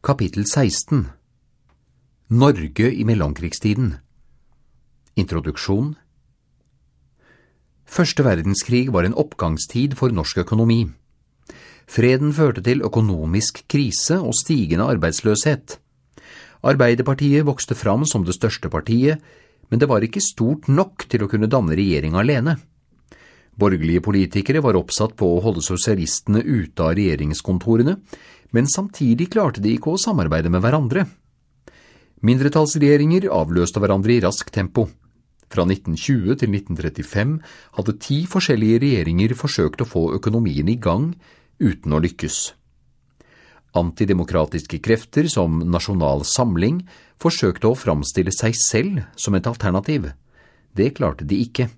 Kapittel 16 Norge i mellomkrigstiden Introduksjon Første verdenskrig var en oppgangstid for norsk økonomi. Freden førte til økonomisk krise og stigende arbeidsløshet. Arbeiderpartiet vokste fram som det største partiet, men det var ikke stort nok til å kunne danne regjering alene. Borgerlige politikere var oppsatt på å holde sosialistene ute av regjeringskontorene, men samtidig klarte de ikke å samarbeide med hverandre. Mindretallsregjeringer avløste hverandre i raskt tempo. Fra 1920 til 1935 hadde ti forskjellige regjeringer forsøkt å få økonomien i gang, uten å lykkes. Antidemokratiske krefter som Nasjonal Samling forsøkte å framstille seg selv som et alternativ. Det klarte de ikke.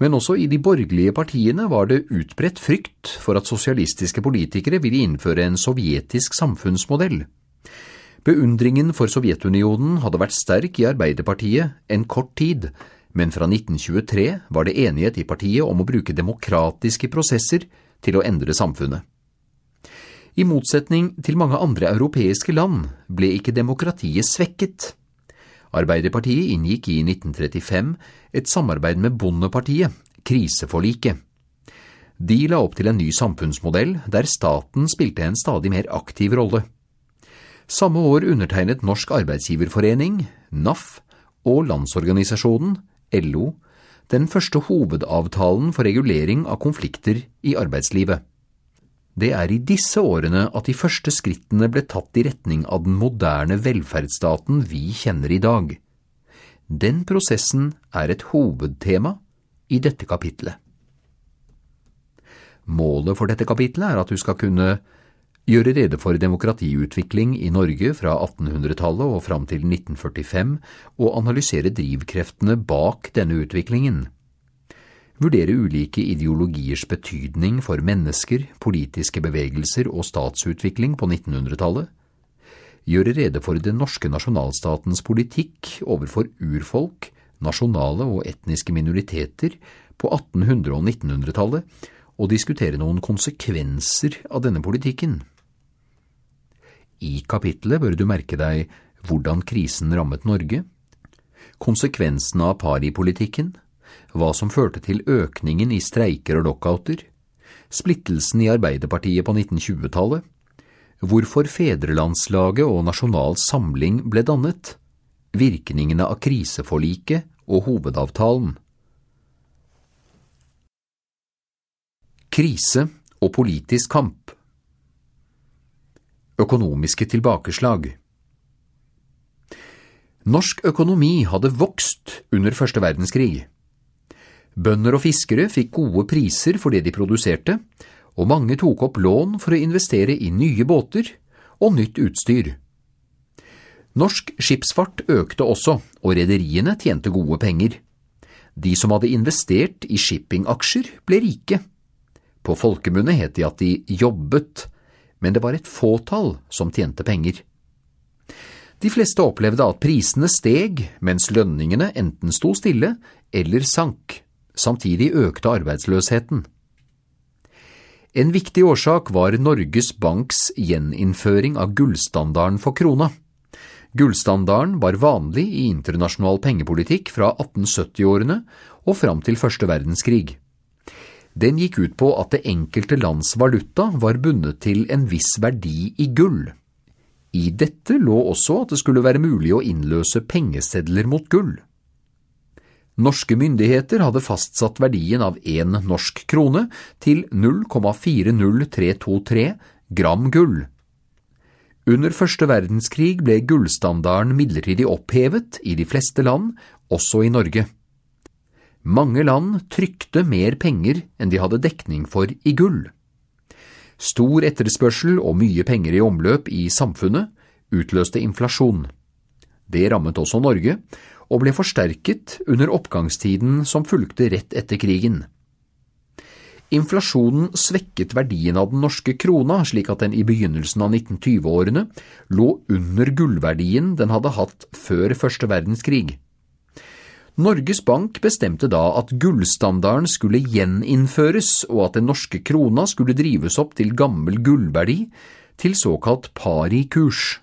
Men også i de borgerlige partiene var det utbredt frykt for at sosialistiske politikere ville innføre en sovjetisk samfunnsmodell. Beundringen for Sovjetunionen hadde vært sterk i Arbeiderpartiet en kort tid, men fra 1923 var det enighet i partiet om å bruke demokratiske prosesser til å endre samfunnet. I motsetning til mange andre europeiske land ble ikke demokratiet svekket. Arbeiderpartiet inngikk i 1935 et samarbeid med Bondepartiet, kriseforliket. De la opp til en ny samfunnsmodell der staten spilte en stadig mer aktiv rolle. Samme år undertegnet Norsk arbeidsgiverforening, NAF, og Landsorganisasjonen, LO, den første hovedavtalen for regulering av konflikter i arbeidslivet. Det er i disse årene at de første skrittene ble tatt i retning av den moderne velferdsstaten vi kjenner i dag. Den prosessen er et hovedtema i dette kapitlet. Målet for dette kapitlet er at du skal kunne gjøre rede for demokratiutvikling i Norge fra 1800-tallet og fram til 1945, og analysere drivkreftene bak denne utviklingen. Vurdere ulike ideologiers betydning for mennesker, politiske bevegelser og statsutvikling på 1900-tallet. Gjøre rede for den norske nasjonalstatens politikk overfor urfolk, nasjonale og etniske minoriteter på 1800- og 1900-tallet, og diskutere noen konsekvenser av denne politikken. I kapittelet bør du merke deg hvordan krisen rammet Norge, konsekvensene av paripolitikken, hva som førte til økningen i streiker og lockouter, splittelsen i Arbeiderpartiet på 1920-tallet, hvorfor Fedrelandslaget og Nasjonal Samling ble dannet, virkningene av kriseforliket og hovedavtalen. Krise og politisk kamp Økonomiske tilbakeslag Norsk økonomi hadde vokst under første verdenskrig. Bønder og fiskere fikk gode priser for det de produserte, og mange tok opp lån for å investere i nye båter og nytt utstyr. Norsk skipsfart økte også, og rederiene tjente gode penger. De som hadde investert i shippingaksjer, ble rike. På folkemunne het de at de jobbet, men det var et fåtall som tjente penger. De fleste opplevde at prisene steg, mens lønningene enten sto stille eller sank. Samtidig økte arbeidsløsheten. En viktig årsak var Norges Banks gjeninnføring av gullstandarden for krona. Gullstandarden var vanlig i internasjonal pengepolitikk fra 1870-årene og fram til første verdenskrig. Den gikk ut på at det enkelte lands valuta var bundet til en viss verdi i gull. I dette lå også at det skulle være mulig å innløse pengesedler mot gull. Norske myndigheter hadde fastsatt verdien av én norsk krone til 0,40323 gram gull. Under første verdenskrig ble gullstandarden midlertidig opphevet i de fleste land, også i Norge. Mange land trykte mer penger enn de hadde dekning for i gull. Stor etterspørsel og mye penger i omløp i samfunnet utløste inflasjon. Det rammet også Norge, og ble forsterket under oppgangstiden som fulgte rett etter krigen. Inflasjonen svekket verdien av den norske krona, slik at den i begynnelsen av 1920-årene lå under gullverdien den hadde hatt før første verdenskrig. Norges Bank bestemte da at gullstandarden skulle gjeninnføres, og at den norske krona skulle drives opp til gammel gullverdi, til såkalt parikurs.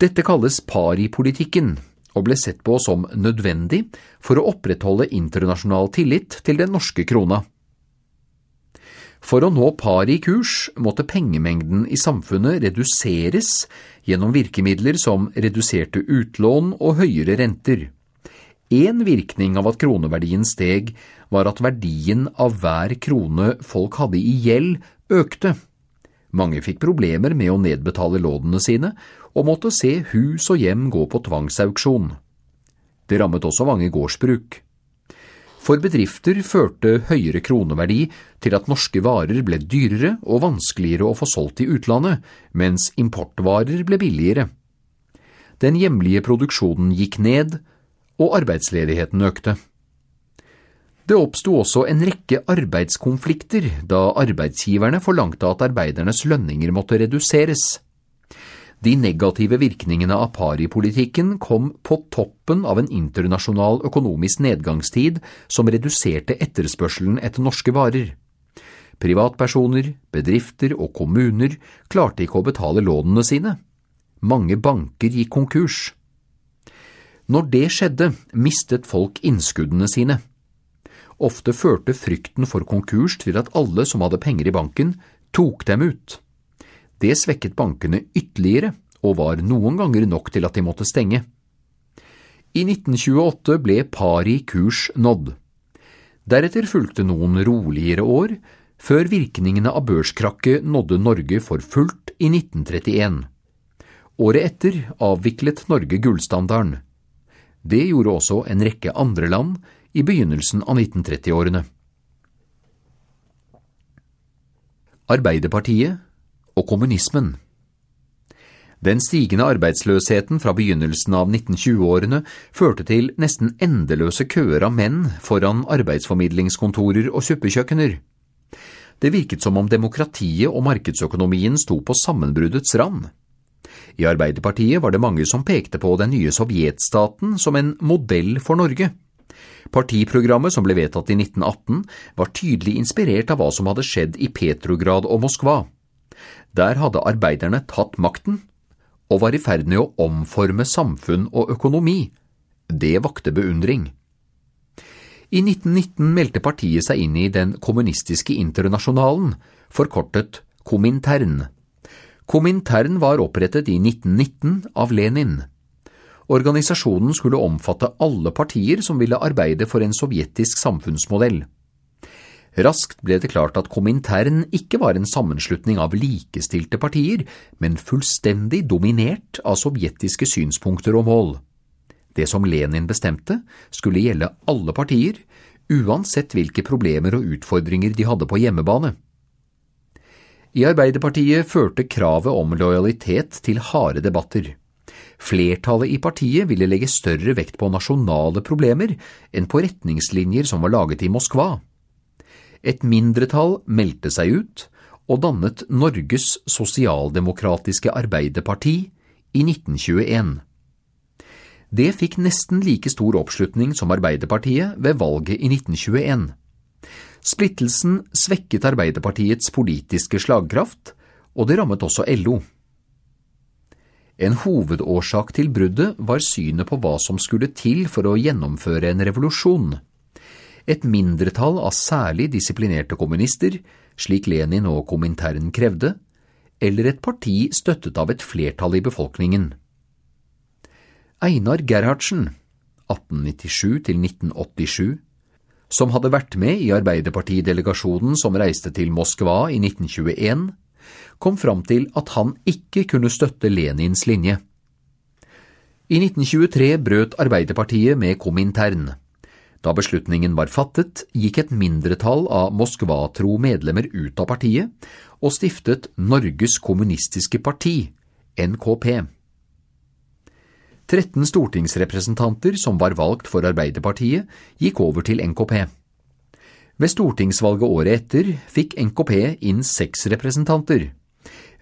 Dette kalles paripolitikken og ble sett på som nødvendig for å opprettholde internasjonal tillit til den norske krona. For å nå pari kurs måtte pengemengden i samfunnet reduseres gjennom virkemidler som reduserte utlån og høyere renter. En virkning av at kroneverdien steg, var at verdien av hver krone folk hadde i gjeld, økte. Mange fikk problemer med å nedbetale lånene sine, og måtte se hus og hjem gå på tvangsauksjon. Det rammet også mange gårdsbruk. For bedrifter førte høyere kroneverdi til at norske varer ble dyrere og vanskeligere å få solgt i utlandet, mens importvarer ble billigere. Den hjemlige produksjonen gikk ned, og arbeidsledigheten økte. Det oppsto også en rekke arbeidskonflikter da arbeidsgiverne forlangte at arbeidernes lønninger måtte reduseres. De negative virkningene av paripolitikken kom på toppen av en internasjonal økonomisk nedgangstid som reduserte etterspørselen etter norske varer. Privatpersoner, bedrifter og kommuner klarte ikke å betale lånene sine. Mange banker gikk konkurs. Når det skjedde, mistet folk innskuddene sine. Ofte førte frykten for konkurs til at alle som hadde penger i banken, tok dem ut. Det svekket bankene ytterligere, og var noen ganger nok til at de måtte stenge. I 1928 ble pari kurs nådd. Deretter fulgte noen roligere år, før virkningene av børskrakket nådde Norge for fullt i 1931. Året etter avviklet Norge gullstandarden. Det gjorde også en rekke andre land i begynnelsen av 1930-årene. Arbeiderpartiet og kommunismen. Den stigende arbeidsløsheten fra begynnelsen av 1920-årene førte til nesten endeløse køer av menn foran arbeidsformidlingskontorer og suppekjøkkener. Det virket som om demokratiet og markedsøkonomien sto på sammenbruddets rand. I Arbeiderpartiet var det mange som pekte på den nye sovjetstaten som en modell for Norge. Partiprogrammet som ble vedtatt i 1918 var tydelig inspirert av hva som hadde skjedd i Petrograd og Moskva. Der hadde arbeiderne tatt makten og var i ferd med å omforme samfunn og økonomi. Det vakte beundring. I 1919 meldte partiet seg inn i Den kommunistiske internasjonalen, forkortet Komintern. Komintern var opprettet i 1919 av Lenin. Organisasjonen skulle omfatte alle partier som ville arbeide for en sovjetisk samfunnsmodell. Raskt ble det klart at Komintern ikke var en sammenslutning av likestilte partier, men fullstendig dominert av sovjetiske synspunkter og mål. Det som Lenin bestemte, skulle gjelde alle partier, uansett hvilke problemer og utfordringer de hadde på hjemmebane. I Arbeiderpartiet førte kravet om lojalitet til harde debatter. Flertallet i partiet ville legge større vekt på nasjonale problemer enn på retningslinjer som var laget i Moskva. Et mindretall meldte seg ut og dannet Norges sosialdemokratiske arbeiderparti i 1921. Det fikk nesten like stor oppslutning som Arbeiderpartiet ved valget i 1921. Splittelsen svekket Arbeiderpartiets politiske slagkraft, og det rammet også LO. En hovedårsak til bruddet var synet på hva som skulle til for å gjennomføre en revolusjon et mindretall av særlig disiplinerte kommunister, slik Lenin og Komintern krevde, eller et parti støttet av et flertall i befolkningen. Einar Gerhardsen, 1897–1987, som hadde vært med i Arbeiderpartidelegasjonen som reiste til Moskva i 1921, kom fram til at han ikke kunne støtte Lenins linje. I 1923 brøt Arbeiderpartiet med Komintern. Da beslutningen var fattet, gikk et mindretall av Moskva-tro medlemmer ut av partiet og stiftet Norges Kommunistiske Parti, NKP. 13 stortingsrepresentanter som var valgt for Arbeiderpartiet, gikk over til NKP. Ved stortingsvalget året etter fikk NKP inn seks representanter,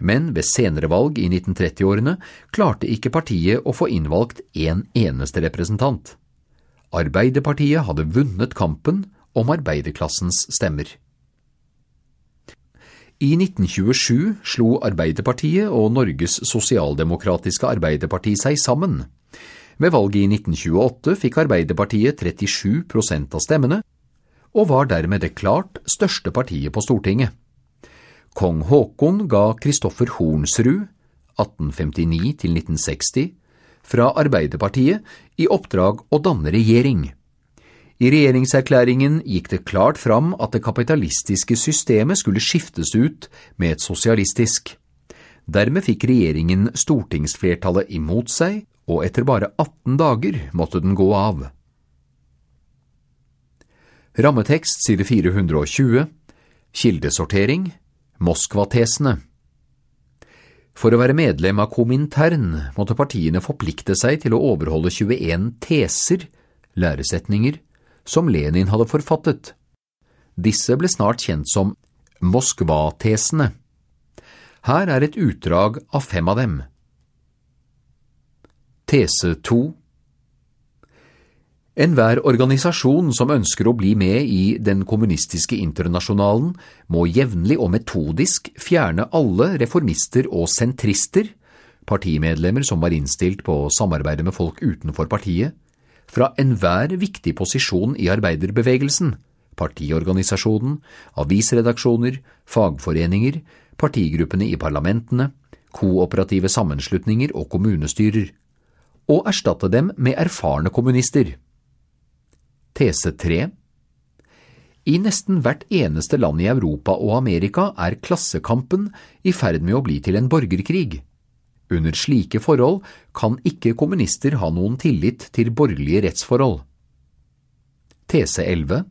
men ved senere valg i 1930-årene klarte ikke partiet å få innvalgt en eneste representant. Arbeiderpartiet hadde vunnet kampen om arbeiderklassens stemmer. I 1927 slo Arbeiderpartiet og Norges sosialdemokratiske Arbeiderparti seg sammen. Ved valget i 1928 fikk Arbeiderpartiet 37% av stemmene, og var dermed det klart største partiet på Stortinget. Kong Haakon ga Kristoffer Hornsrud, 1859–1960, fra Arbeiderpartiet i oppdrag å danne regjering. I regjeringserklæringen gikk det klart fram at det kapitalistiske systemet skulle skiftes ut med et sosialistisk. Dermed fikk regjeringen stortingsflertallet imot seg, og etter bare 18 dager måtte den gå av. Rammetekst side 420 Kildesortering Moskva-tesene For å være medlem av Komintern måtte partiene forplikte seg til å overholde 21 teser, læresetninger, som Lenin hadde forfattet. Disse ble snart kjent som Moskva-tesene. Her er et utdrag av fem av dem. Tese 2 Enhver organisasjon som ønsker å bli med i Den kommunistiske internasjonalen, må jevnlig og metodisk fjerne alle reformister og sentrister, partimedlemmer som var innstilt på å samarbeide med folk utenfor partiet, fra enhver viktig posisjon i arbeiderbevegelsen, partiorganisasjonen, avisredaksjoner, fagforeninger, partigruppene i parlamentene, kooperative sammenslutninger og kommunestyrer, og erstatte dem med erfarne kommunister. Tese 3 I nesten hvert eneste land i Europa og Amerika er klassekampen i ferd med å bli til en borgerkrig. Under slike forhold kan ikke kommunister ha noen tillit til borgerlige rettsforhold. Tese 11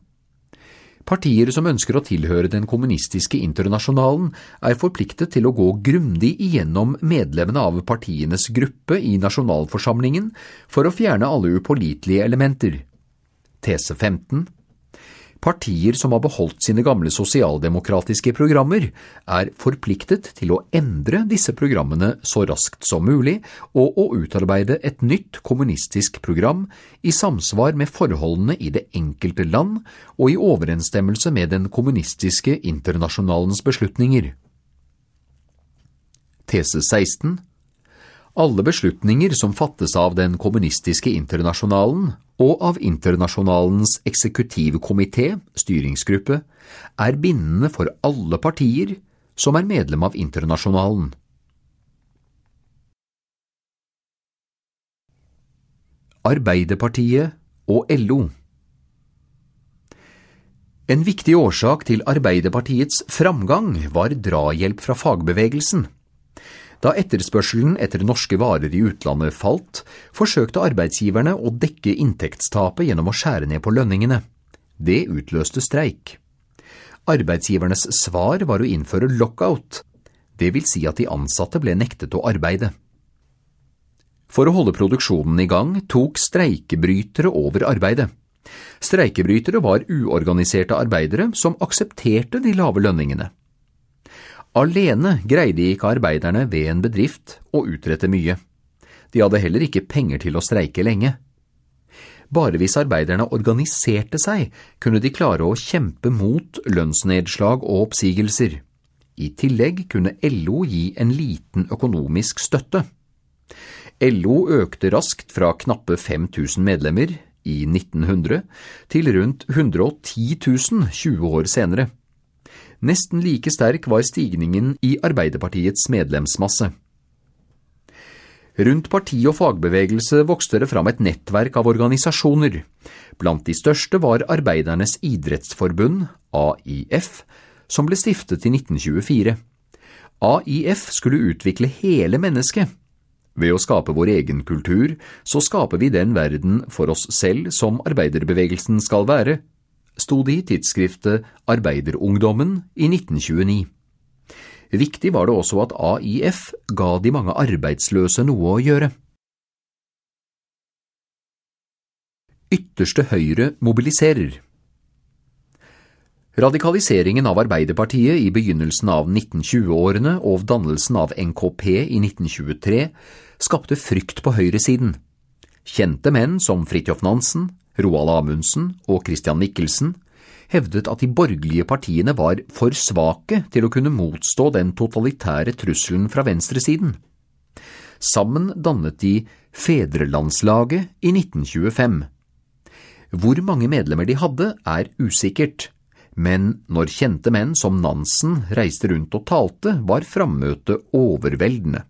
Partier som ønsker å tilhøre den kommunistiske internasjonalen, er forpliktet til å gå grundig igjennom medlemmene av partienes gruppe i nasjonalforsamlingen for å fjerne alle upålitelige elementer. Tese 15 Partier som har beholdt sine gamle sosialdemokratiske programmer, er forpliktet til å endre disse programmene så raskt som mulig og å utarbeide et nytt kommunistisk program i samsvar med forholdene i det enkelte land og i overensstemmelse med den kommunistiske internasjonalens beslutninger. Tese 16 Alle beslutninger som fattes av den kommunistiske internasjonalen og av Internasjonalens eksekutivkomité, styringsgruppe, er bindende for alle partier som er medlem av Internasjonalen. Arbeiderpartiet og LO En viktig årsak til Arbeiderpartiets framgang var drahjelp fra fagbevegelsen. Da etterspørselen etter norske varer i utlandet falt, forsøkte arbeidsgiverne å dekke inntektstapet gjennom å skjære ned på lønningene. Det utløste streik. Arbeidsgivernes svar var å innføre lockout, det vil si at de ansatte ble nektet å arbeide. For å holde produksjonen i gang tok streikebrytere over arbeidet. Streikebrytere var uorganiserte arbeidere som aksepterte de lave lønningene. Alene greide ikke arbeiderne ved en bedrift å utrette mye. De hadde heller ikke penger til å streike lenge. Bare hvis arbeiderne organiserte seg, kunne de klare å kjempe mot lønnsnedslag og oppsigelser. I tillegg kunne LO gi en liten økonomisk støtte. LO økte raskt fra knappe 5000 medlemmer i 1900 til rundt 110 000 20 år senere. Nesten like sterk var stigningen i Arbeiderpartiets medlemsmasse. Rundt parti og fagbevegelse vokste det fram et nettverk av organisasjoner. Blant de største var Arbeidernes idrettsforbund, AIF, som ble stiftet i 1924. AIF skulle utvikle hele mennesket. Ved å skape vår egen kultur, så skaper vi den verden for oss selv som arbeiderbevegelsen skal være, sto det i tidsskriftet Arbeiderungdommen i 1929. Viktig var det også at AIF ga de mange arbeidsløse noe å gjøre. Ytterste høyre mobiliserer Radikaliseringen av Arbeiderpartiet i begynnelsen av 1920-årene og dannelsen av NKP i 1923 skapte frykt på høyresiden. Kjente menn som Fridtjof Nansen, Roald Amundsen og Christian Michelsen hevdet at de borgerlige partiene var for svake til å kunne motstå den totalitære trusselen fra venstresiden. Sammen dannet de Fedrelandslaget i 1925. Hvor mange medlemmer de hadde, er usikkert, men når kjente menn som Nansen reiste rundt og talte, var frammøtet overveldende.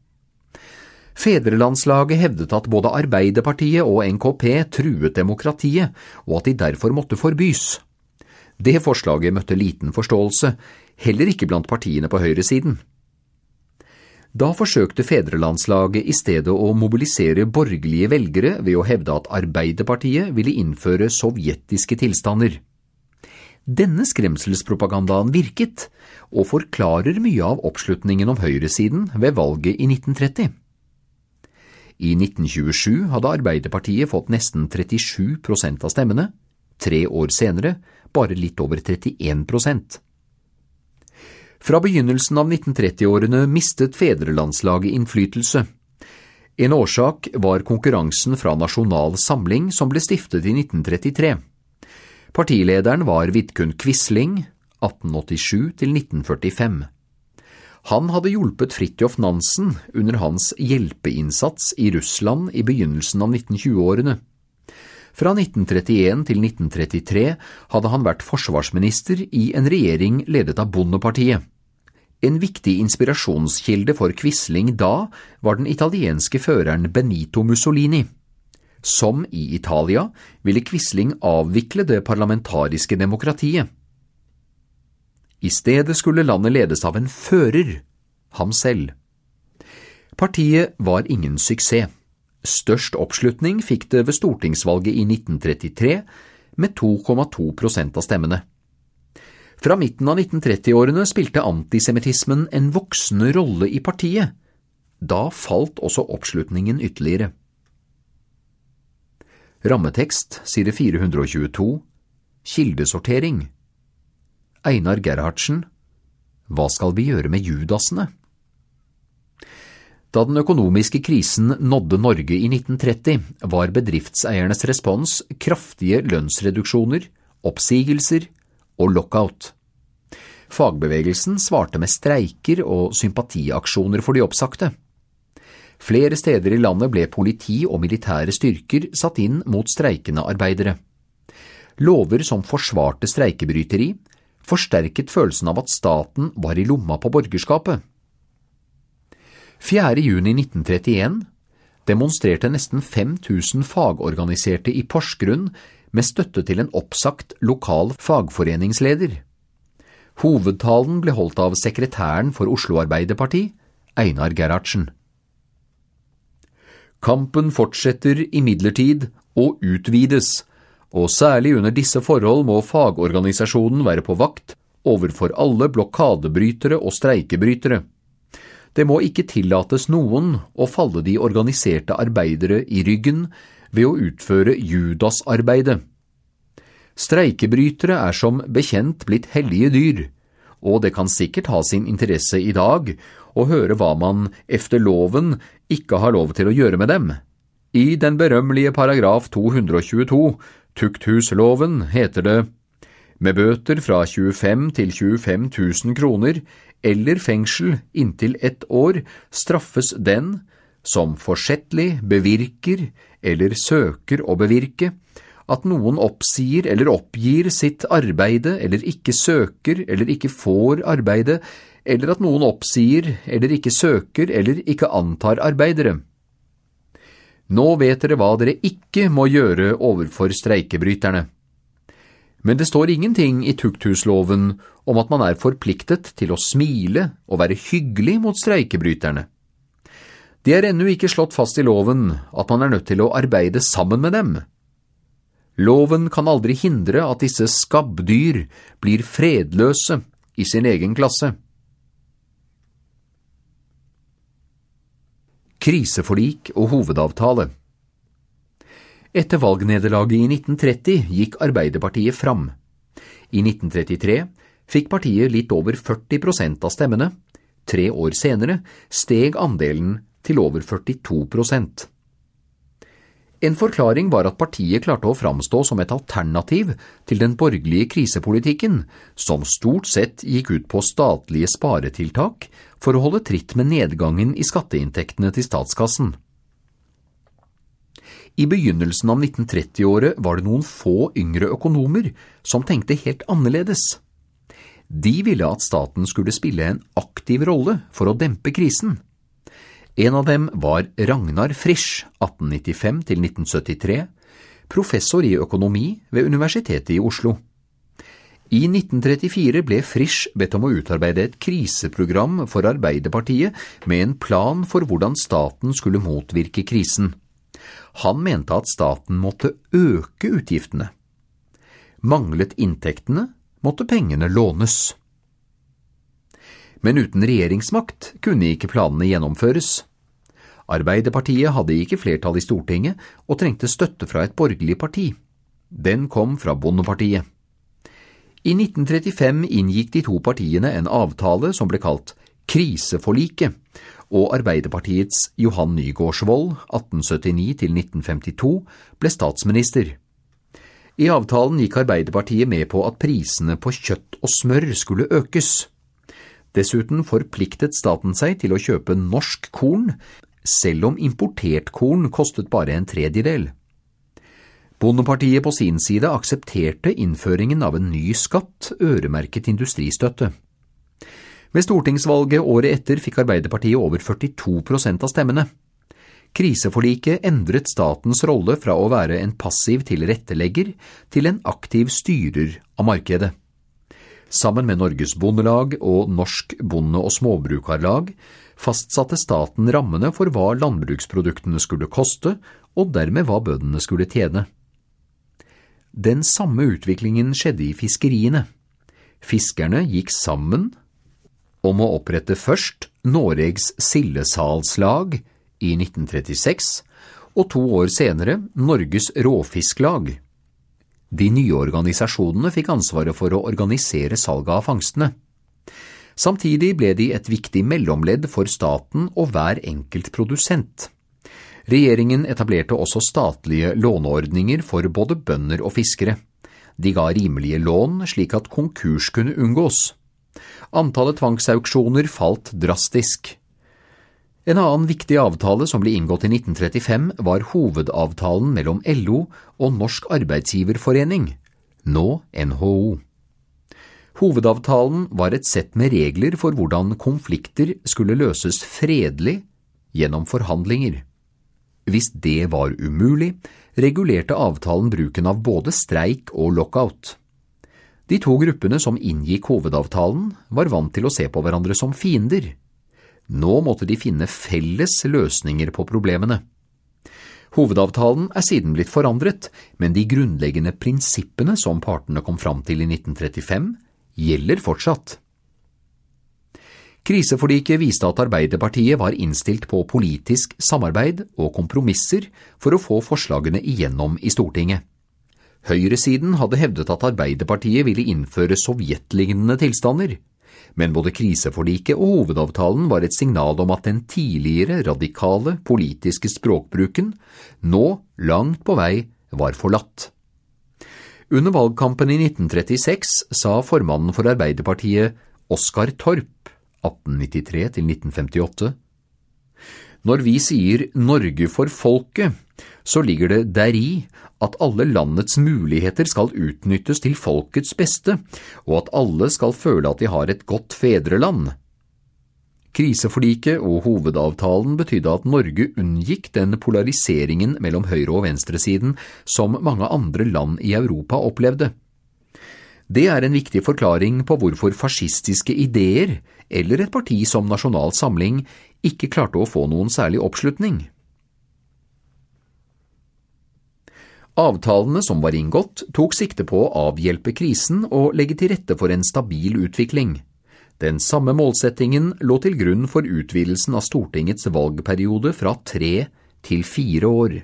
Fedrelandslaget hevdet at både Arbeiderpartiet og NKP truet demokratiet, og at de derfor måtte forbys. Det forslaget møtte liten forståelse, heller ikke blant partiene på høyresiden. Da forsøkte fedrelandslaget i stedet å mobilisere borgerlige velgere ved å hevde at Arbeiderpartiet ville innføre sovjetiske tilstander. Denne skremselspropagandaen virket, og forklarer mye av oppslutningen om høyresiden ved valget i 1930. I 1927 hadde Arbeiderpartiet fått nesten 37 prosent av stemmene, tre år senere bare litt over 31 prosent. Fra begynnelsen av 1930-årene mistet fedrelandslaget innflytelse. En årsak var konkurransen fra Nasjonal Samling som ble stiftet i 1933. Partilederen var Vidkun Quisling, 1887 til 1945. Han hadde hjulpet Fridtjof Nansen under hans hjelpeinnsats i Russland i begynnelsen av 1920-årene. Fra 1931 til 1933 hadde han vært forsvarsminister i en regjering ledet av Bondepartiet. En viktig inspirasjonskilde for Quisling da var den italienske føreren Benito Mussolini. Som i Italia ville Quisling avvikle det parlamentariske demokratiet. I stedet skulle landet ledes av en fører, ham selv. Partiet var ingen suksess. Størst oppslutning fikk det ved stortingsvalget i 1933, med 2,2% av stemmene. Fra midten av 1930-årene spilte antisemittismen en voksende rolle i partiet. Da falt også oppslutningen ytterligere. Rammetekst, side 422, Kildesortering Einar Gerhardsen, Hva skal vi gjøre med judasene? Da den økonomiske krisen nådde Norge i 1930, var bedriftseiernes respons kraftige lønnsreduksjoner, oppsigelser og lockout. Fagbevegelsen svarte med streiker og sympatiaksjoner for de oppsagte. Flere steder i landet ble politi og militære styrker satt inn mot streikende arbeidere. Lover som forsvarte streikebryteri, forsterket følelsen av at staten var i lomma på borgerskapet. 4. juni 1931 demonstrerte nesten 5000 fagorganiserte i Porsgrunn med støtte til en oppsagt lokal fagforeningsleder. Hovedtalen ble holdt av sekretæren for Oslo Arbeiderparti, Einar Gerhardsen. Kampen fortsetter imidlertid å utvides og særlig under disse forhold må fagorganisasjonen være på vakt overfor alle blokadebrytere og streikebrytere. Det må ikke tillates noen å falle de organiserte arbeidere i ryggen ved å utføre Judas-arbeidet. Streikebrytere er som bekjent blitt hellige dyr, og det kan sikkert ha sin interesse i dag å høre hva man efter loven ikke har lov til å gjøre med dem. I den berømmelige paragraf 222 Tukthusloven heter det med bøter fra 25 til 25 000 kroner eller fengsel inntil ett år straffes den som forsettlig bevirker eller søker å bevirke at noen oppsier eller oppgir sitt arbeide eller ikke søker eller ikke får arbeide, eller at noen oppsier eller ikke søker eller ikke antar arbeidere. Nå vet dere hva dere ikke må gjøre overfor streikebryterne. Men det står ingenting i tukthusloven om at man er forpliktet til å smile og være hyggelig mot streikebryterne. Det er ennå ikke slått fast i loven at man er nødt til å arbeide sammen med dem. Loven kan aldri hindre at disse skabbdyr blir fredløse i sin egen klasse. Kriseforlik og hovedavtale. Etter valgnederlaget i 1930 gikk Arbeiderpartiet fram. I 1933 fikk partiet litt over 40% av stemmene. Tre år senere steg andelen til over 42% En forklaring var at partiet klarte å framstå som et alternativ til den borgerlige krisepolitikken, som stort sett gikk ut på statlige sparetiltak for å holde tritt med nedgangen i skatteinntektene til statskassen. I begynnelsen av 1930-året var det noen få yngre økonomer som tenkte helt annerledes. De ville at staten skulle spille en aktiv rolle for å dempe krisen. En av dem var Ragnar Frisch, 1895 til 1973, professor i økonomi ved Universitetet i Oslo. I 1934 ble Frisch bedt om å utarbeide et kriseprogram for Arbeiderpartiet med en plan for hvordan staten skulle motvirke krisen. Han mente at staten måtte øke utgiftene. Manglet inntektene, måtte pengene lånes. Men uten regjeringsmakt kunne ikke planene gjennomføres. Arbeiderpartiet hadde ikke flertall i Stortinget og trengte støtte fra et borgerlig parti. Den kom fra Bondepartiet. I 1935 inngikk de to partiene en avtale som ble kalt Kriseforliket, og Arbeiderpartiets Johan Nygaardsvold, 1879–1952, ble statsminister. I avtalen gikk Arbeiderpartiet med på at prisene på kjøtt og smør skulle økes. Dessuten forpliktet staten seg til å kjøpe norsk korn, selv om importert korn kostet bare en tredjedel. Bondepartiet på sin side aksepterte innføringen av en ny skatt, øremerket industristøtte. Ved stortingsvalget året etter fikk Arbeiderpartiet over 42% av stemmene. Kriseforliket endret statens rolle fra å være en passiv tilrettelegger til en aktiv styrer av markedet. Sammen med Norges Bondelag og Norsk Bonde- og Småbrukarlag fastsatte staten rammene for hva landbruksproduktene skulle koste, og dermed hva bøndene skulle tjene. Den samme utviklingen skjedde i fiskeriene. Fiskerne gikk sammen om å opprette først Noregs sildesalslag i 1936 og to år senere Norges råfisklag. De nye organisasjonene fikk ansvaret for å organisere salget av fangstene. Samtidig ble de et viktig mellomledd for staten og hver enkelt produsent. Regjeringen etablerte også statlige låneordninger for både bønder og fiskere. De ga rimelige lån slik at konkurs kunne unngås. Antallet tvangsauksjoner falt drastisk. En annen viktig avtale som ble inngått i 1935, var hovedavtalen mellom LO og Norsk Arbeidsgiverforening, nå NHO. Hovedavtalen var et sett med regler for hvordan konflikter skulle løses fredelig gjennom forhandlinger. Hvis det var umulig, regulerte avtalen bruken av både streik og lockout. De to gruppene som inngikk hovedavtalen, var vant til å se på hverandre som fiender. Nå måtte de finne felles løsninger på problemene. Hovedavtalen er siden blitt forandret, men de grunnleggende prinsippene som partene kom fram til i 1935, gjelder fortsatt. Kriseforliket viste at Arbeiderpartiet var innstilt på politisk samarbeid og kompromisser for å få forslagene igjennom i Stortinget. Høyresiden hadde hevdet at Arbeiderpartiet ville innføre sovjetlignende tilstander, men både kriseforliket og hovedavtalen var et signal om at den tidligere radikale politiske språkbruken nå langt på vei var forlatt. Under valgkampen i 1936 sa formannen for Arbeiderpartiet Oskar Torp 1893–1958 Når vi sier Norge for folket, så ligger det deri at alle landets muligheter skal utnyttes til folkets beste, og at alle skal føle at de har et godt fedreland. Kriseforliket og hovedavtalen betydde at Norge unngikk den polariseringen mellom høyre- og venstresiden som mange andre land i Europa opplevde. Det er en viktig forklaring på hvorfor fascistiske ideer, eller et parti som Nasjonal Samling, ikke klarte å få noen særlig oppslutning. Avtalene som var inngått, tok sikte på å avhjelpe krisen og legge til rette for en stabil utvikling. Den samme målsettingen lå til grunn for utvidelsen av Stortingets valgperiode fra tre til fire år.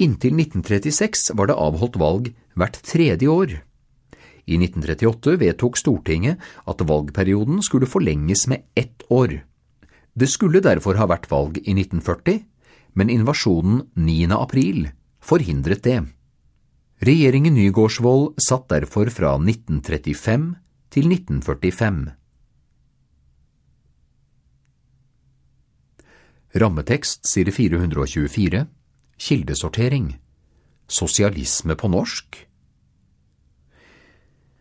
Inntil 1936 var det avholdt valg hvert tredje år. I 1938 vedtok Stortinget at valgperioden skulle forlenges med ett år. Det skulle derfor ha vært valg i 1940, men invasjonen 9. april forhindret det. Regjeringen Nygaardsvold satt derfor fra 1935 til 1945. Rammetekst side 424 Kildesortering Sosialisme på norsk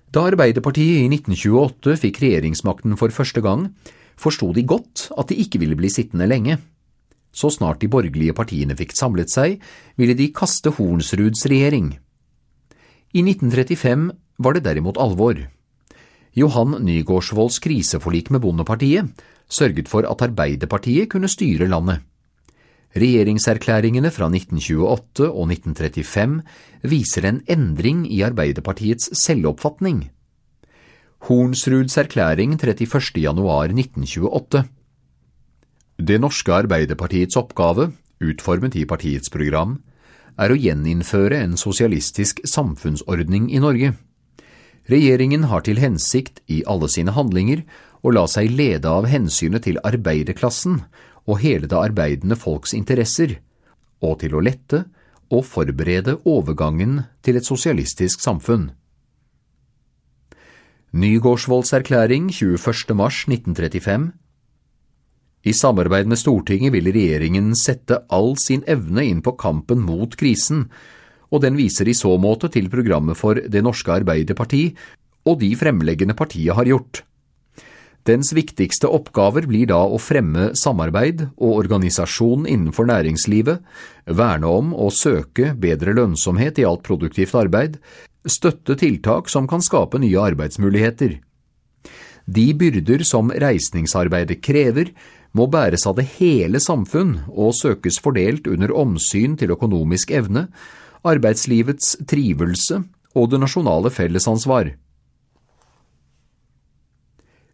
Da Arbeiderpartiet i 1928 fikk regjeringsmakten for første gang, forsto de godt at de ikke ville bli sittende lenge. Så snart de borgerlige partiene fikk samlet seg, ville de kaste Hornsruds regjering. I 1935 var det derimot alvor. Johan Nygaardsvolds kriseforlik med Bondepartiet sørget for at Arbeiderpartiet kunne styre landet. Regjeringserklæringene fra 1928 og 1935 viser en endring i Arbeiderpartiets selvoppfatning. Hornsruds erklæring 31. januar 1928 Det norske Arbeiderpartiets oppgave, utformet i partiets program, er å gjeninnføre en sosialistisk samfunnsordning i Norge. Regjeringen har til hensikt i alle sine handlinger å la seg lede av hensynet til arbeiderklassen og hele det arbeidende folks interesser, og til å lette og forberede overgangen til et sosialistisk samfunn. Nygårdsvolds erklæring 21. mars 1935 I samarbeid med Stortinget vil regjeringen sette all sin evne inn på kampen mot krisen, og den viser i så måte til programmet for Det norske Arbeiderparti og de fremleggende partiet har gjort. Dens viktigste oppgaver blir da å fremme samarbeid og organisasjon innenfor næringslivet, verne om og søke bedre lønnsomhet i alt produktivt arbeid, støtte tiltak som kan skape nye arbeidsmuligheter. De byrder som reisningsarbeidet krever, må bæres av det hele samfunn og søkes fordelt under omsyn til økonomisk evne, arbeidslivets trivelse og det nasjonale fellesansvar.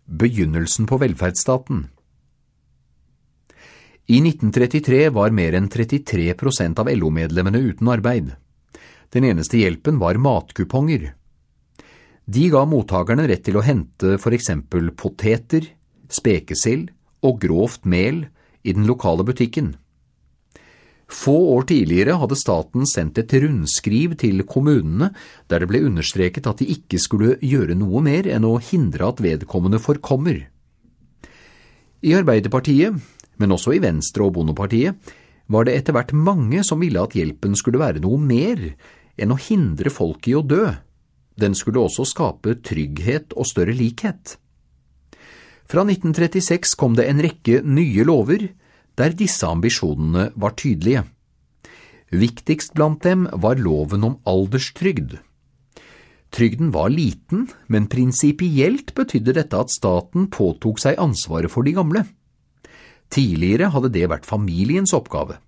Begynnelsen på velferdsstaten I 1933 var mer enn 33 prosent av LO-medlemmene uten arbeid. Den eneste hjelpen var matkuponger. De ga mottakerne rett til å hente for eksempel poteter, spekesild og grovt mel i den lokale butikken. Få år tidligere hadde staten sendt et rundskriv til kommunene der det ble understreket at de ikke skulle gjøre noe mer enn å hindre at vedkommende forkommer. I Arbeiderpartiet, men også i Venstre og Bondepartiet, var det etter hvert mange som ville at hjelpen skulle være noe mer enn å hindre folk i å dø. Den skulle også skape trygghet og større likhet. Fra 1936 kom det en rekke nye lover, der disse ambisjonene var tydelige. Viktigst blant dem var loven om alderstrygd. Trygden var liten, men prinsipielt betydde dette at staten påtok seg ansvaret for de gamle. Tidligere hadde det vært familiens oppgave.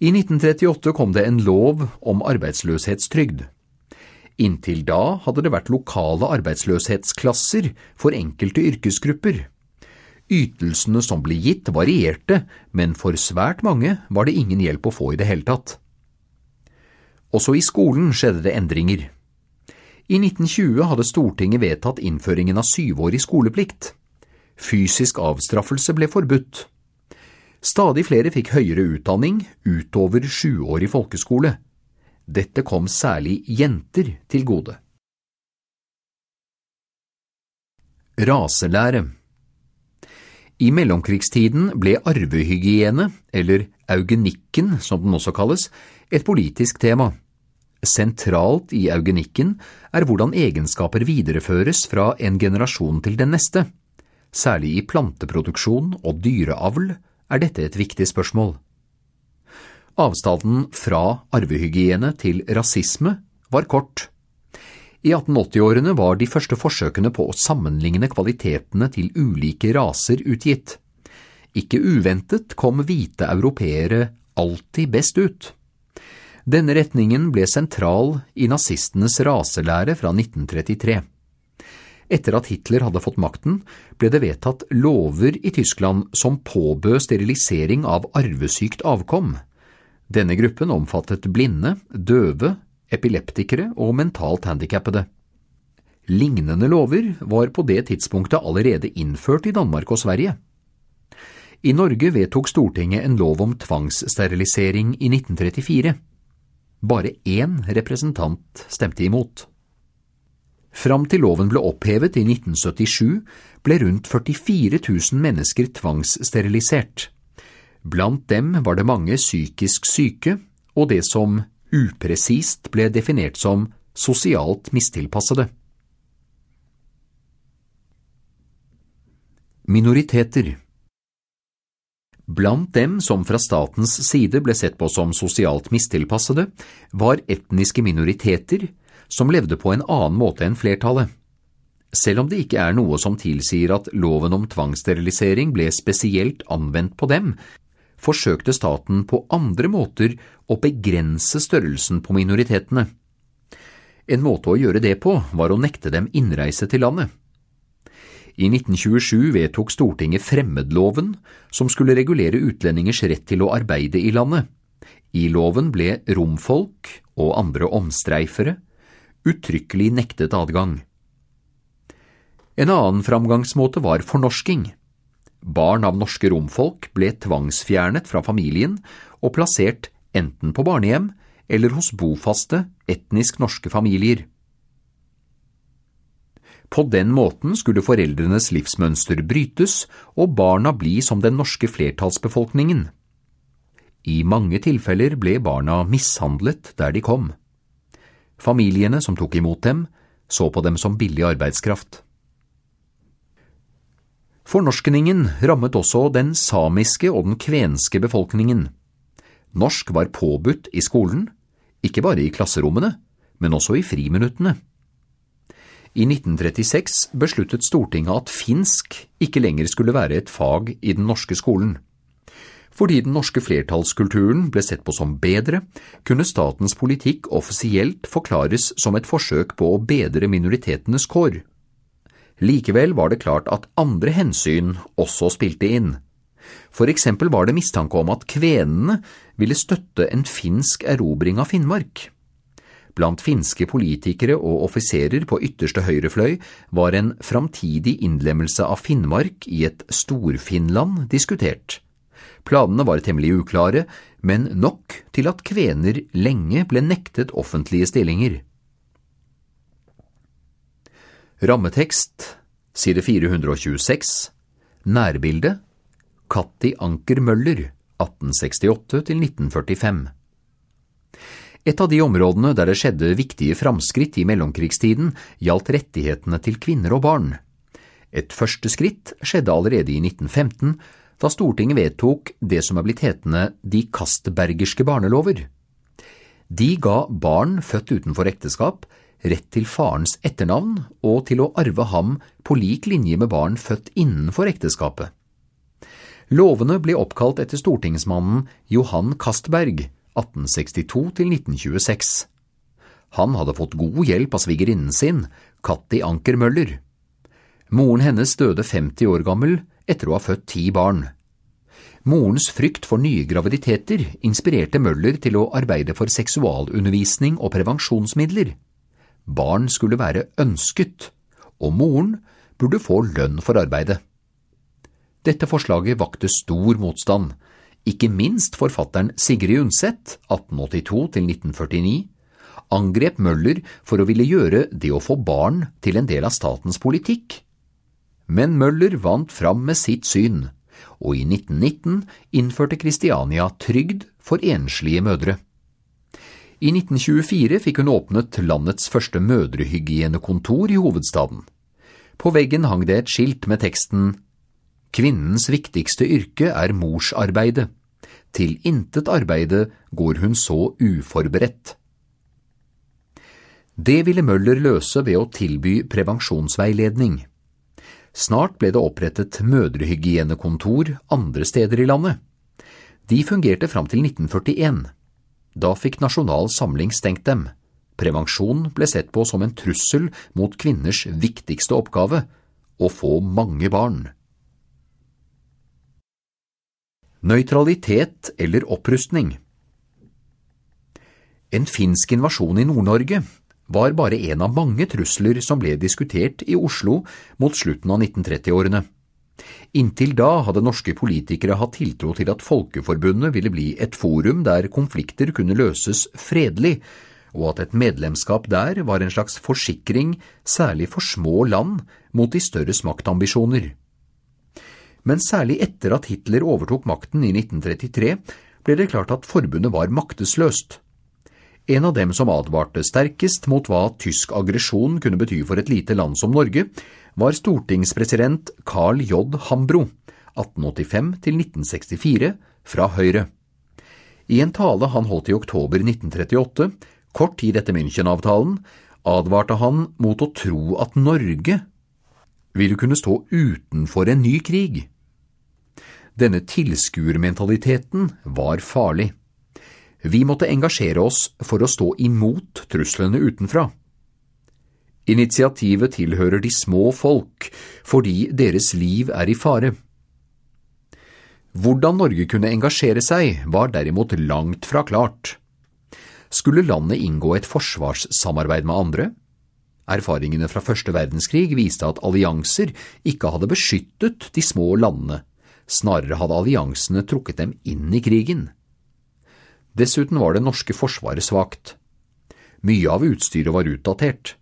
I 1938 kom det en lov om arbeidsløshetstrygd. Inntil da hadde det vært lokale arbeidsløshetsklasser for enkelte yrkesgrupper. Ytelsene som ble gitt varierte, men for svært mange var det ingen hjelp å få i det hele tatt. Også i skolen skjedde det endringer. I 1920 hadde Stortinget vedtatt innføringen av syvårig skoleplikt. Fysisk avstraffelse ble forbudt. Stadig flere fikk høyere utdanning utover sjuårig folkeskole. Dette kom særlig jenter til gode. Raselære i mellomkrigstiden ble arvehygiene, eller eugenikken som den også kalles, et politisk tema. Sentralt i eugenikken er hvordan egenskaper videreføres fra en generasjon til den neste. Særlig i planteproduksjon og dyreavl er dette et viktig spørsmål. Avstanden fra arvehygiene til rasisme var kort. I 1880-årene var de første forsøkene på å sammenligne kvalitetene til ulike raser utgitt. Ikke uventet kom hvite europeere alltid best ut. Denne retningen ble sentral i nazistenes raselære fra 1933. Etter at Hitler hadde fått makten, ble det vedtatt lover i Tyskland som påbød sterilisering av arvesykt avkom. Denne gruppen omfattet blinde, døve, epileptikere og mentalt handikappede. Lignende lover var på det tidspunktet allerede innført i Danmark og Sverige. I Norge vedtok Stortinget en lov om tvangssterilisering i 1934. Bare én representant stemte imot. Fram til loven ble opphevet i 1977, ble rundt 44 000 mennesker tvangssterilisert. Blant dem var det mange psykisk syke og det som upresist ble definert som sosialt mistilpassede. Minoriteter Blant dem som fra statens side ble sett på som sosialt mistilpassede, var etniske minoriteter som levde på en annen måte enn flertallet. Selv om det ikke er noe som tilsier at loven om tvangssterilisering ble spesielt anvendt på dem, forsøkte staten på andre måter å begrense størrelsen på minoritetene. En måte å gjøre det på var å nekte dem innreise til landet. I 1927 vedtok Stortinget fremmedloven, som skulle regulere utlendingers rett til å arbeide i landet. I loven ble romfolk og andre omstreifere uttrykkelig nektet adgang. En annen framgangsmåte var fornorsking. Barn av norske romfolk ble tvangsfjernet fra familien og plassert enten på barnehjem eller hos bofaste, etnisk norske familier. På den måten skulle foreldrenes livsmønster brytes og barna bli som den norske flertallsbefolkningen. I mange tilfeller ble barna mishandlet der de kom. Familiene som tok imot dem, så på dem som billig arbeidskraft. Fornorskningen rammet også den samiske og den kvenske befolkningen. Norsk var påbudt i skolen, ikke bare i klasserommene, men også i friminuttene. I 1936 besluttet Stortinget at finsk ikke lenger skulle være et fag i den norske skolen. Fordi den norske flertallskulturen ble sett på som bedre, kunne statens politikk offisielt forklares som et forsøk på å bedre minoritetenes kår. Likevel var det klart at andre hensyn også spilte inn. For eksempel var det mistanke om at kvenene ville støtte en finsk erobring av Finnmark. Blant finske politikere og offiserer på ytterste høyrefløy var en framtidig innlemmelse av Finnmark i et Storfinland diskutert. Planene var temmelig uklare, men nok til at kvener lenge ble nektet offentlige stillinger. Rammetekst, side 426, nærbilde, Katti Anker Møller, 1868–1945. Et av de områdene der det skjedde viktige framskritt i mellomkrigstiden, gjaldt rettighetene til kvinner og barn. Et første skritt skjedde allerede i 1915, da Stortinget vedtok det som er blitt hetende De Castbergerske barnelover. De ga barn født utenfor ekteskap rett til farens etternavn og til å arve ham på lik linje med barn født innenfor ekteskapet. Lovene ble oppkalt etter stortingsmannen Johan Castberg, 1862–1926. Han hadde fått god hjelp av svigerinnen sin, Katti Anker Møller. Moren hennes døde 50 år gammel etter å ha født ti barn. Morens frykt for nye graviditeter inspirerte Møller til å arbeide for seksualundervisning og prevensjonsmidler. Barn skulle være ønsket, og moren burde få lønn for arbeidet. Dette forslaget vakte stor motstand, ikke minst forfatteren Sigrid Undset, 1882–1949, angrep Møller for å ville gjøre det å få barn til en del av statens politikk. Men Møller vant fram med sitt syn, og i 1919 innførte Kristiania trygd for enslige mødre. I 1924 fikk hun åpnet landets første mødrehygienekontor i hovedstaden. På veggen hang det et skilt med teksten Kvinnens viktigste yrke er morsarbeidet. Til intet arbeide går hun så uforberedt. Det ville Møller løse ved å tilby prevensjonsveiledning. Snart ble det opprettet mødrehygienekontor andre steder i landet. De fungerte fram til 1941. Da fikk Nasjonal Samling stengt dem. Prevensjon ble sett på som en trussel mot kvinners viktigste oppgave, å få mange barn. Nøytralitet eller opprustning En finsk invasjon i Nord-Norge var bare en av mange trusler som ble diskutert i Oslo mot slutten av 1930-årene. Inntil da hadde norske politikere hatt tiltro til at Folkeforbundet ville bli et forum der konflikter kunne løses fredelig, og at et medlemskap der var en slags forsikring, særlig for små land, mot de størres maktambisjoner. Men særlig etter at Hitler overtok makten i 1933, ble det klart at forbundet var maktesløst. En av dem som advarte sterkest mot hva tysk aggresjon kunne bety for et lite land som Norge, var stortingspresident Carl J. Hambro, 1885 1964, fra Høyre. I en tale han holdt i oktober 1938, kort tid etter München-avtalen, advarte han mot å tro at Norge ville kunne stå utenfor en ny krig. Denne tilskuermentaliteten var farlig. Vi måtte engasjere oss for å stå imot truslene utenfra. Initiativet tilhører de små folk fordi deres liv er i fare. Hvordan Norge kunne engasjere seg, var derimot langt fra klart. Skulle landet inngå et forsvarssamarbeid med andre? Erfaringene fra første verdenskrig viste at allianser ikke hadde beskyttet de små landene, snarere hadde alliansene trukket dem inn i krigen. Dessuten var det norske forsvaret svakt. Mye av utstyret var utdatert.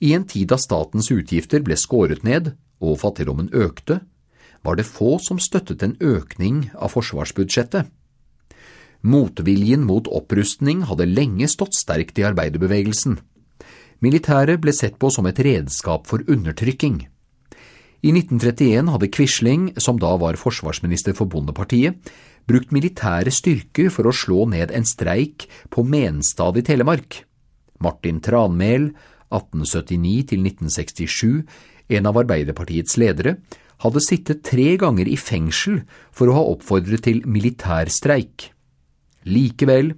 I en tid da statens utgifter ble skåret ned og fattigdommen økte, var det få som støttet en økning av forsvarsbudsjettet. Motviljen mot opprustning hadde lenge stått sterkt i arbeiderbevegelsen. Militæret ble sett på som et redskap for undertrykking. I 1931 hadde Quisling, som da var forsvarsminister for Bondepartiet, brukt militære styrker for å slå ned en streik på Menstad i Telemark. Martin Tranmæl 1879–1967, en av Arbeiderpartiets ledere, hadde sittet tre ganger i fengsel for å ha oppfordret til militærstreik. Likevel,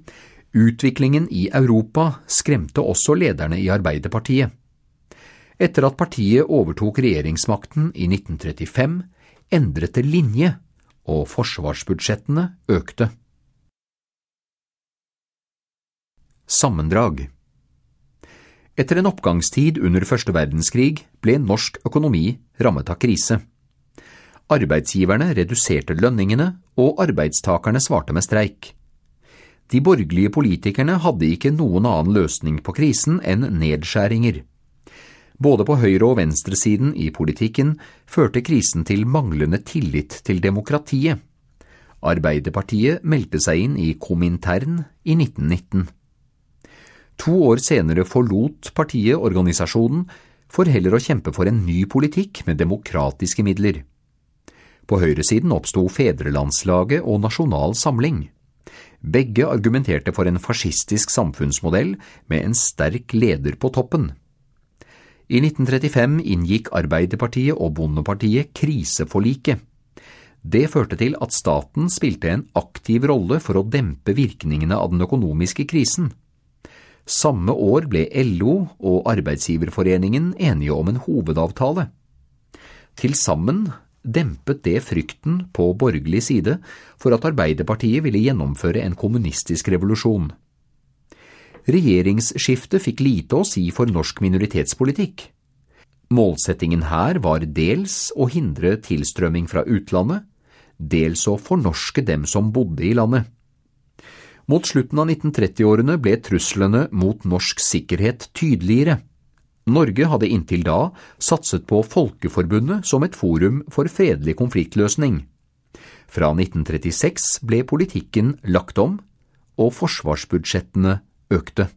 utviklingen i Europa skremte også lederne i Arbeiderpartiet. Etter at partiet overtok regjeringsmakten i 1935, endret det linje, og forsvarsbudsjettene økte. Sammendrag etter en oppgangstid under første verdenskrig ble norsk økonomi rammet av krise. Arbeidsgiverne reduserte lønningene, og arbeidstakerne svarte med streik. De borgerlige politikerne hadde ikke noen annen løsning på krisen enn nedskjæringer. Både på høyre- og venstresiden i politikken førte krisen til manglende tillit til demokratiet. Arbeiderpartiet meldte seg inn i Komintern i 1919. To år senere forlot partiet organisasjonen for heller å kjempe for en ny politikk med demokratiske midler. På høyresiden oppsto Fedrelandslaget og Nasjonal Samling. Begge argumenterte for en fascistisk samfunnsmodell med en sterk leder på toppen. I 1935 inngikk Arbeiderpartiet og Bondepartiet kriseforliket. Det førte til at staten spilte en aktiv rolle for å dempe virkningene av den økonomiske krisen. Samme år ble LO og Arbeidsgiverforeningen enige om en hovedavtale. Til sammen dempet det frykten på borgerlig side for at Arbeiderpartiet ville gjennomføre en kommunistisk revolusjon. Regjeringsskiftet fikk lite å si for norsk minoritetspolitikk. Målsettingen her var dels å hindre tilstrømming fra utlandet, dels å fornorske dem som bodde i landet. Mot slutten av 1930-årene ble truslene mot norsk sikkerhet tydeligere. Norge hadde inntil da satset på Folkeforbundet som et forum for fredelig konfliktløsning. Fra 1936 ble politikken lagt om, og forsvarsbudsjettene økte.